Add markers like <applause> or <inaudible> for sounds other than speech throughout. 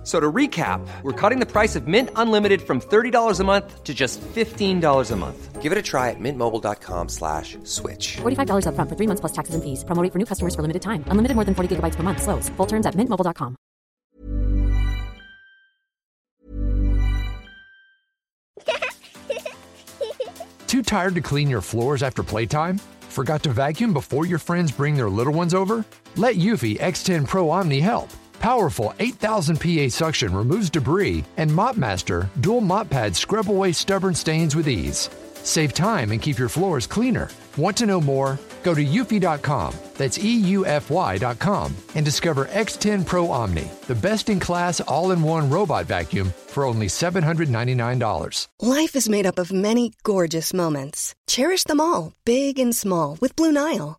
F- So to recap, we're cutting the price of Mint Unlimited from $30 a month to just $15 a month. Give it a try at mintmobile.com slash switch. $45 upfront for three months plus taxes and fees. Promo rate for new customers for limited time. Unlimited more than 40 gigabytes per month. Slows. Full terms at mintmobile.com. Too tired to clean your floors after playtime? Forgot to vacuum before your friends bring their little ones over? Let Eufy X10 Pro Omni help. Powerful 8000 PA suction removes debris, and MopMaster dual mop pads scrub away stubborn stains with ease. Save time and keep your floors cleaner. Want to know more? Go to eufy.com, that's EUFY.com, and discover X10 Pro Omni, the best in class all in one robot vacuum for only $799. Life is made up of many gorgeous moments. Cherish them all, big and small, with Blue Nile.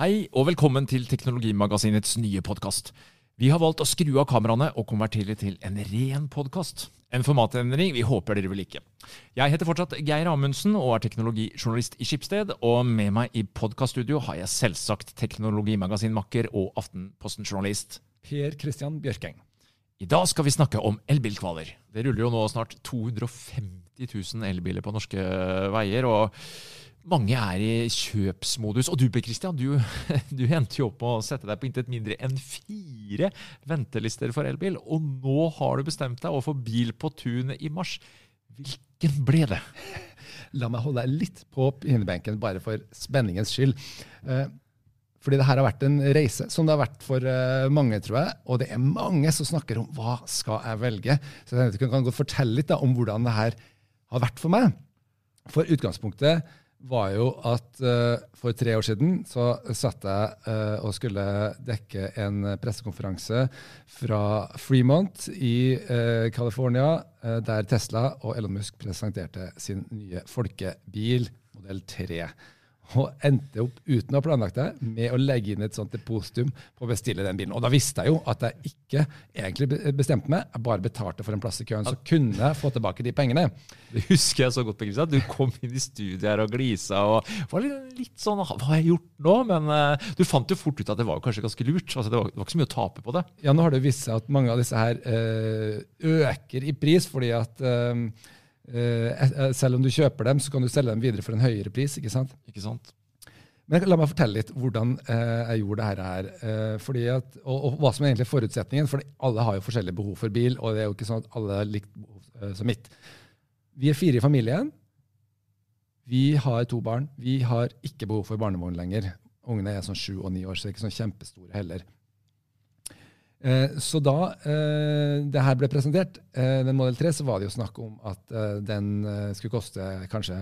Hei og velkommen til Teknologimagasinets nye podkast. Vi har valgt å skru av kameraene og konvertere til en ren podkast. En formatendring vi håper dere vil like. Jeg heter fortsatt Geir Amundsen og er teknologijournalist i Skipsted. Og med meg i podkaststudio har jeg selvsagt teknologimagasinmakker og Aftenposten-journalist. Per Christian Bjørkeng. I dag skal vi snakke om elbilkvaler. Det ruller jo nå snart 250 000 elbiler på norske veier. og mange er i kjøpsmodus. Og du Per Christian, du, <laughs> du endte jo opp med å sette deg på intet mindre enn fire ventelister for elbil. Og nå har du bestemt deg å få bil på tunet i mars. Hvilken ble det? <laughs> La meg holde deg litt på pinebenken, bare for spenningens skyld. Eh, Fordi det her har vært en reise, som det har vært for eh, mange, tror jeg. Og det er mange som snakker om hva skal jeg velge. Så jeg kan godt fortelle litt da, om hvordan det her har vært for meg. For utgangspunktet var jo at uh, for tre år siden så satt jeg uh, og skulle dekke en pressekonferanse fra Fremont i uh, California, uh, der Tesla og Elon Musk presenterte sin nye folkebil, modell 3. Og endte opp, uten å ha planlagt det, med å legge inn et sånt depositum på å bestille den bilen. Og da visste jeg jo at jeg ikke egentlig bestemte meg, jeg bare betalte for en plass i køen. Så kunne jeg få tilbake de pengene. Det husker jeg så godt. Christian. Du kom inn i studiet her og glisa og var litt, sånn Hva har jeg gjort nå? Men uh, du fant jo fort ut at det var kanskje ganske lurt. Altså, det, var, det var ikke så mye å tape på det. Ja, nå har det vist seg at mange av disse her uh, øker i pris, fordi at eh, selv om du kjøper dem, så kan du selge dem videre for en høyere pris. ikke sant? Ikke sant? Men la meg fortelle litt hvordan eh, jeg gjorde dette her. Eh, fordi at, og, og hva som er egentlig forutsetningen. For alle har jo forskjellige behov for bil, og det er jo ikke sånn at alle har likt behov eh, som mitt. Vi er fire i familien. Vi har to barn. Vi har ikke behov for barnevogn lenger. Ungene er sånn sju og ni år, så det er ikke sånn kjempestore heller. Eh, Så da eh, det her ble presentert, eh, den Model 3, så var det jo snakk om at den skulle koste kanskje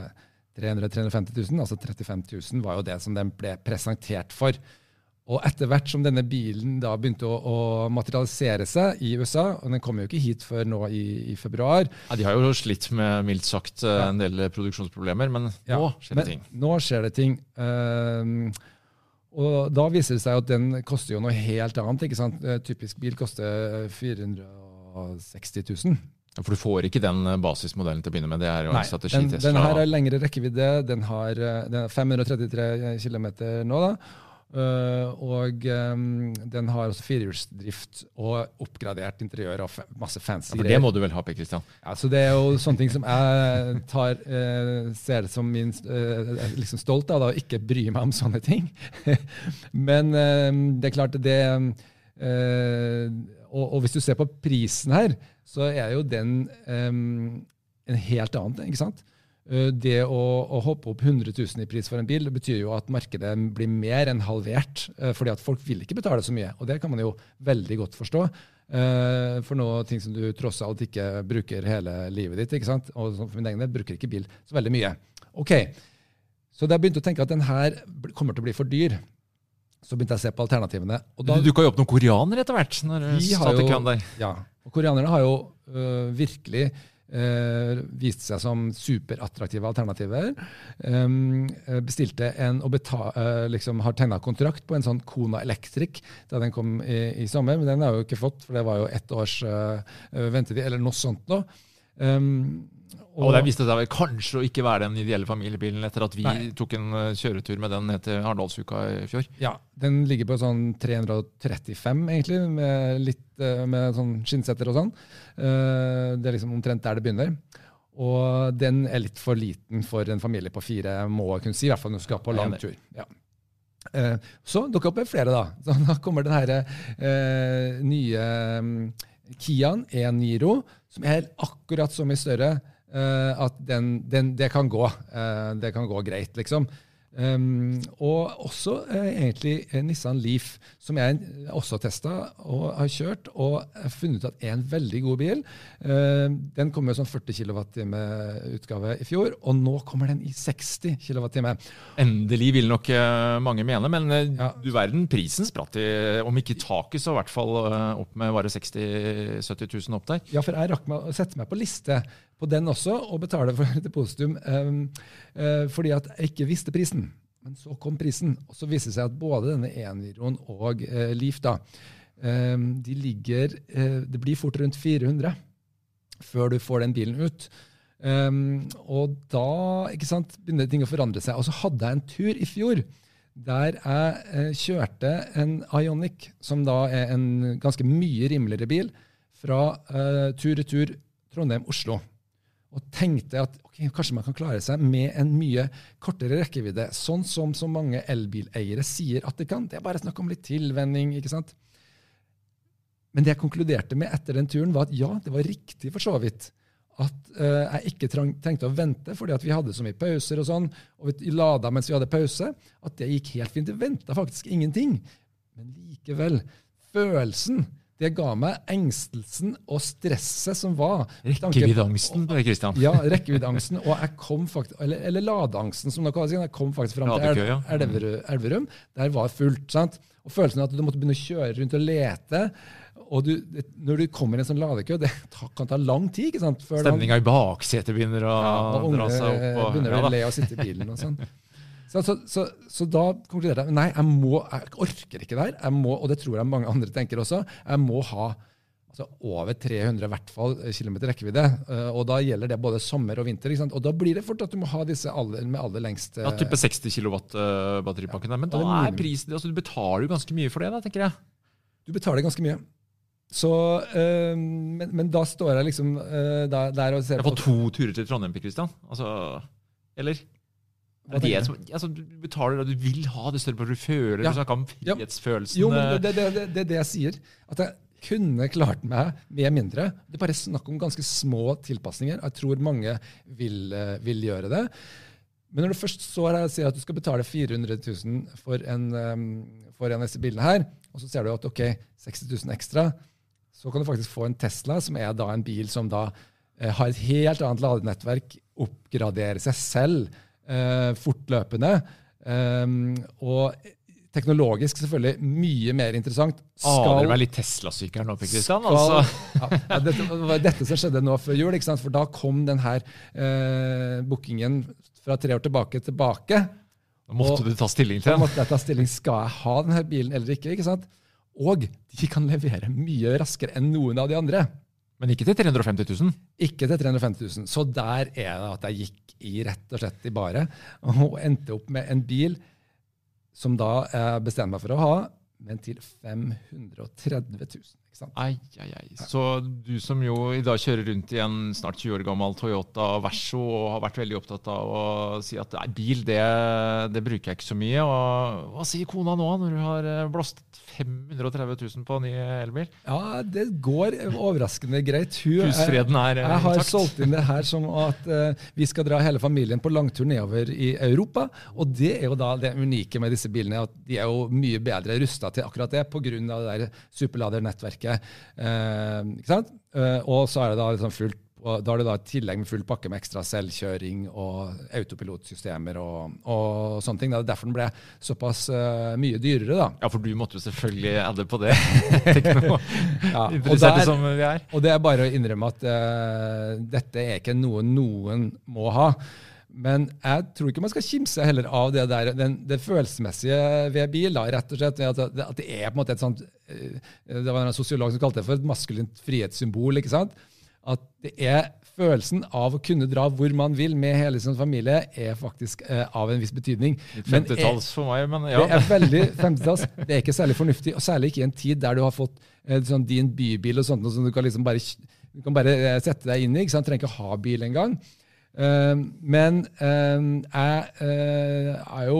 300 350 000, altså 35 000 var jo det som den ble presentert for. Og etter hvert som denne bilen da begynte å, å materialisere seg i USA, og den kom jo ikke hit før nå i, i februar Ja, de har jo slitt med mildt sagt en del produksjonsproblemer, men Ja, nå skjer det men ting. Nå skjer det ting. Ehm, og da viser det seg at den koster jo noe helt annet. ikke sant? Eh, Typisk bil koster 460 000. Ja, For du får ikke den eh, basismodellen til å begynne med. Det er jo en strategi den, Tesla. den her har lengre rekkevidde. Den har, eh, den 533 km nå. da. Eh, og um, den har også firehjulsdrift og oppgradert interiør og masse fancy ja, for det må du vel ha, Per Kristian? Ja, så Det er jo sånne ting som jeg tar, uh, ser det som min er liksom stolt av, da, og ikke bry meg om sånne ting. <laughs> Men det er klart det og, og hvis du ser på prisen her, så er jo den um, en helt annen. ikke sant? Eh, Det å, å hoppe opp 100 000 i pris for en bil det betyr jo at markedet blir mer enn halvert. eh, fordi at folk vil ikke betale så mye. Og det kan man jo veldig godt forstå. eh, For noe ting som du tross alt ikke bruker hele livet ditt. ikke sant? Og for min egen del bruker ikke bil så veldig mye. Ok, Så da jeg begynte å tenke at den her kommer til å bli for dyr. Så begynte jeg å se på alternativene. og da... Du dukka jo opp noen koreanere etter hvert. når du De har jo- der. Ja, og koreanerne har jo øh, virkelig øh, viste seg som superattraktive alternativer. Um, bestilte en og beta, øh, liksom har tegna kontrakt på en sånn Kona Electric da den kom i, i sommer, men den har jeg jo ikke fått, for det var jo ett års øh, øh, ventetid, eller noe sånt nå. Um, Og det viste seg vel kanskje å ikke være den ideelle familiebilen etter at vi Nei. tok en eh, kjøretur med den ned til Arendalsuka i fjor. Ja, den ligger på sånn 335 egentlig, med litt eh, med sånn skinnsetter og sånn. Eh, Det er liksom omtrent der det begynner. Og den er litt for liten for en familie på fire, må jeg kunne si, i hvert fall når du skal på lang tur. Ja. Så dukker opp flere, da. Så da kommer den her nye mm, Kiaen E-Niro, som er akkurat som i større eh, at den, den, det kan gå. Eh, det kan gå greit, liksom. Um, og også eh, egentlig en Nissan Leaf, som jeg også har testa og har kjørt og har funnet ut at er en veldig god bil. Uh, den kom med sånn 40 kWt-utgave i fjor, og nå kommer den i 60 kWt. Endelig vil nok eh, mange mene, men eh, Ja. du verden, prisen spratt i, om ikke taket, så i hvert fall eh, opp med bare 60 000-70 000 opp der. Ja, for jeg rakk meg å sette meg på liste på den også, og betale for <laughs> depositum um, fordi at jeg ikke visste prisen. Men så kom prisen, og så viste det seg at både denne E-Niroen og eh, Leaf da, um, de ligger eh, Det blir fort rundt 400 før du får den bilen ut. Um, og da sant, begynner ting å forandre seg. Og så hadde jeg en tur i fjor der jeg kjørte en Ionic, som da er en ganske mye rimeligere bil, fra tur-retur Trondheim-Oslo. Og tenkte at okay, kanskje man kan klare seg med en mye kortere rekkevidde. Sånn som så mange elbileiere sier at det kan. Det er bare snakk om litt tilvenning. ikke sant? Men det jeg konkluderte med etter den turen, var at ja, det var riktig for så vidt. At uh, jeg ikke trang, trengte å vente fordi vi hadde så mye pauser og sånn, og vi lada mens vi hadde pause, at det gikk helt fint. Det venta faktisk ingenting. Men likevel, følelsen det ga meg engstelsen og stresset som var. Rekkeviddeangsten, Kristian. ja, rekkeviddeangsten. Og jeg kom faktisk, eller, eller ladeangsten, som det kalles. Jeg kom faktisk fram til ja. Elverum. Elverum. Der var fullt. sant? Og følelsen av at du måtte begynne å kjøre rundt og lete. Og du, når du kommer i en sånn ladekø, det <laughs> kan ta lang tid. ikke sant? Stemninga i baksetet begynner å ja, og dra seg opp. Og, begynner ja, å le og sitte i bilen og sånn. <laughs> Så, så, så, så da konkluderte jeg nei, jeg, må, jeg orker ikke det her. Jeg må, og det tror jeg mange andre tenker også. Jeg må ha altså, over 300 i hvert fall, kilometer rekkevidde. eh, Og da gjelder det både sommer og vinter. ikke sant? Og da blir det fort at du må ha disse aller, med aller lengst eh, Ja, type 60 kW batteripakken der. Men da er prisen altså Du betaler jo ganske mye for det, da, tenker jeg. Du betaler ganske mye. Så, øh, men, men da står jeg liksom øh, der, der og ser Jeg får to turer til Trondheim, Kristian. Altså, eller? Hva Er det som, altså, du betaler det du vil ha, det større på du føler. Ja. Du snakker om frihetsfølelsen. Jo, men eh, det er det, det, det, det jeg sier. At jeg kunne klart meg med mindre. Det er bare snakk om ganske små tilpasninger. Jeg tror mange vil, eh, vil gjøre det. Men når du først står her sier at du skal betale 400 000 for en, for en av disse bilene her, og så ser du at ok, 60 000 ekstra, så kan du faktisk få en Tesla, som er da en bil som da eh, har et helt annet ladenettverk, oppgraderer seg selv fortløpende. Um, og teknologisk selvfølgelig mye mer interessant. Aner meg litt Tesla-syk her nå, Per Kristian. Altså. ja, dette var dette som skjedde nå før jul, ikke sant? for da kom denne eh, bookingen fra tre år tilbake tilbake. Da måtte Og- du ta stilling til den. måtte jeg ta stilling skal jeg ha denne bilen eller ikke. ikke sant? Og de kan levere mye raskere enn noen av de andre. Men ikke til 350 000. Ikke til 350 000. Så der er det at jeg gikk i rett og slett i bare og endte opp med en bil som da jeg bestemte meg for å ha, men til 530 000. Ai, ai, ai. Så du som jo i dag kjører rundt i en snart 20 år gammel Toyota Verso og har vært veldig opptatt av å si at nei, bil, det, det bruker jeg ikke så mye. Og hva sier kona nå, når du har eh, blåst 530 000 på ny elbil? Ja, det går overraskende greit. Hun, Husfreden er eh, Jeg har intakt. solgt inn det her som at uh, vi skal dra hele familien på langtur nedover i Europa. Og det er jo da det unike med disse bilene, at de er jo mye bedre rusta til akkurat det pga. det der superladernettverket. Eh, ikke sant? Eh, og så er det da liksom fullt og da er det da et tillegg med full pakke med ekstra selvkjøring og autopilotsystemer og, og sånne ting. Det er derfor den ble såpass uh, mye dyrere, da. Ja, for du måtte jo selvfølgelig adde på det. <laughs> Ja, og der- som vi er. Og det er bare å innrømme at uh, dette er ikke noe noen må ha. Men jeg tror ikke man skal kimse heller av det der, den, det følelsesmessige ved bil. Da, rett og slett At, det- at det er på en måte et sånt eh, Det var en sosiolog som kalte det for et maskulint frihetssymbol. ikke sant? At det er følelsen av å kunne dra hvor man vil med hele sin familie, er faktisk eh, av en viss betydning. Litt 50-talls for meg, men ja. det er veldig 50-talls. Det er ikke særlig fornuftig, og særlig ikke i en tid der du har fått eh, sånn din bybil og sånt, noe som du kan liksom bare, du kan bare eh, sette deg inn i. ikke sant? Trenger ikke ha bil engang. Uh, men eh, jeg eh, har jo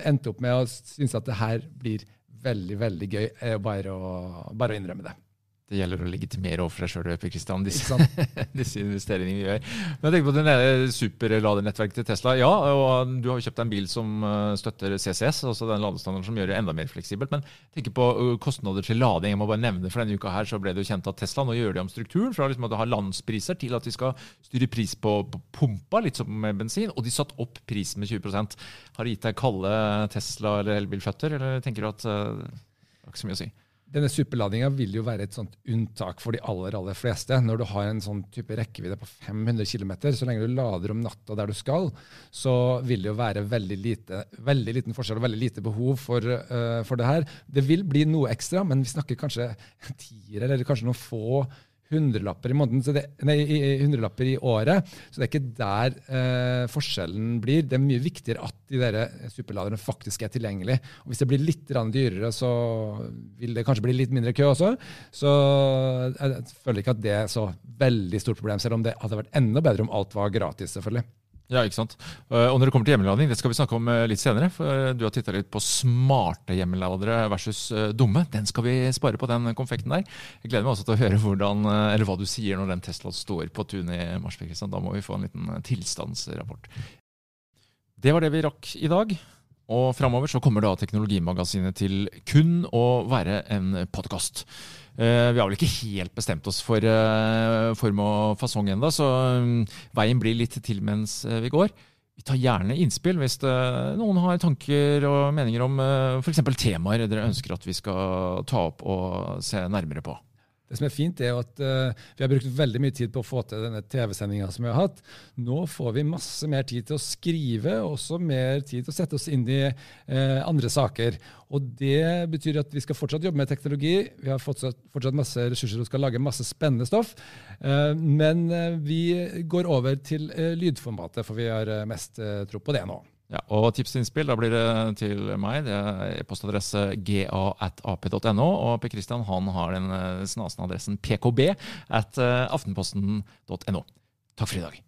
endt opp med å synes at det her blir veldig, veldig gøy. eh, bare, å, bare å innrømme det. Det gjelder å legitimere overfor deg sjøl, Per Christian, disse, <laughs> disse investeringene vi gjør. Men jeg tenker på det der superladernettverket til Tesla. Ja, og du har jo kjøpt deg en bil som uh, støtter CCS, altså den ladestandarden som gjør det enda mer fleksibelt. Men tenk på uh, kostnader til lading. Jeg må bare nevne for denne uka her så ble det jo kjent at Tesla nå gjør de om strukturen fra liksom at de har landspriser til at de skal styre pris på, på pumpa, litt som med bensin. Og de satt opp prisen med 20% Har det gitt deg kalde Tesla- eller elbilføtter, eller tenker du at uh, det har ikke så mye å si? Denne superladinga vil jo være et sånt unntak for de aller aller fleste. Når du har en sånn type rekkevidde på 500 km, så lenge du lader om natta der du skal, så vil det jo være veldig, lite, veldig liten forskjell og veldig lite behov for, uh, for det her. Det vil bli noe ekstra, men vi snakker kanskje tiere eller kanskje noen få hundrelapper i måneden, det, nei, hundrelapper i året. Så det er ikke der eh, forskjellen blir. Det er mye viktigere at de der superladerne faktisk er tilgjengelige. Og hvis det blir litt dyrere, så vil det kanskje bli litt mindre kø også. Så jeg føler ikke at det er så veldig stort problem, selv om det hadde vært enda bedre om alt var gratis, selvfølgelig. Ja, ikke sant. Eh, Og når det kommer til hjemmelading, det skal vi snakke om eh, litt senere. For eh, du har titta litt på smarte hjemmeladere versus dumme. Den skal vi spare på, den konfekten der. Jeg gleder meg også til å høre hvordan, eller hva du sier når den Tesla står på tunet i mars. Kristian. Da må vi få en liten tilstandsrapport. Det var det vi rakk i dag. Og framover så kommer da Teknologimagasinet til kun å være en podkast. Eh, vi har vel ikke helt bestemt oss for eh, form og fasong ennå, så mm, veien blir litt til mens eh, vi går. Vi tar gjerne innspill hvis noen har tanker og meninger om f.eks. temaer dere ønsker at vi skal ta opp og se nærmere på. Det som er fint, er at uh, vi har brukt veldig mye tid på å få til denne TV-sendinga som vi har hatt. Nå får vi masse mer tid til å skrive, og også mer tid til å sette oss inn i uh, andre saker. Og det betyr at vi skal fortsatt jobbe med teknologi. Vi har fortsatt, fortsatt masse ressurser og skal lage masse spennende stoff. Uh, men vi går over til lydformatet, for vi har mest tro på det nå. Ja, og tips og innspill, da blir det til meg. Det er e-postadresse ga.ap.no. Og Per Kristian han har den eh, snasende adressen pkb at eh. Takk for i dag.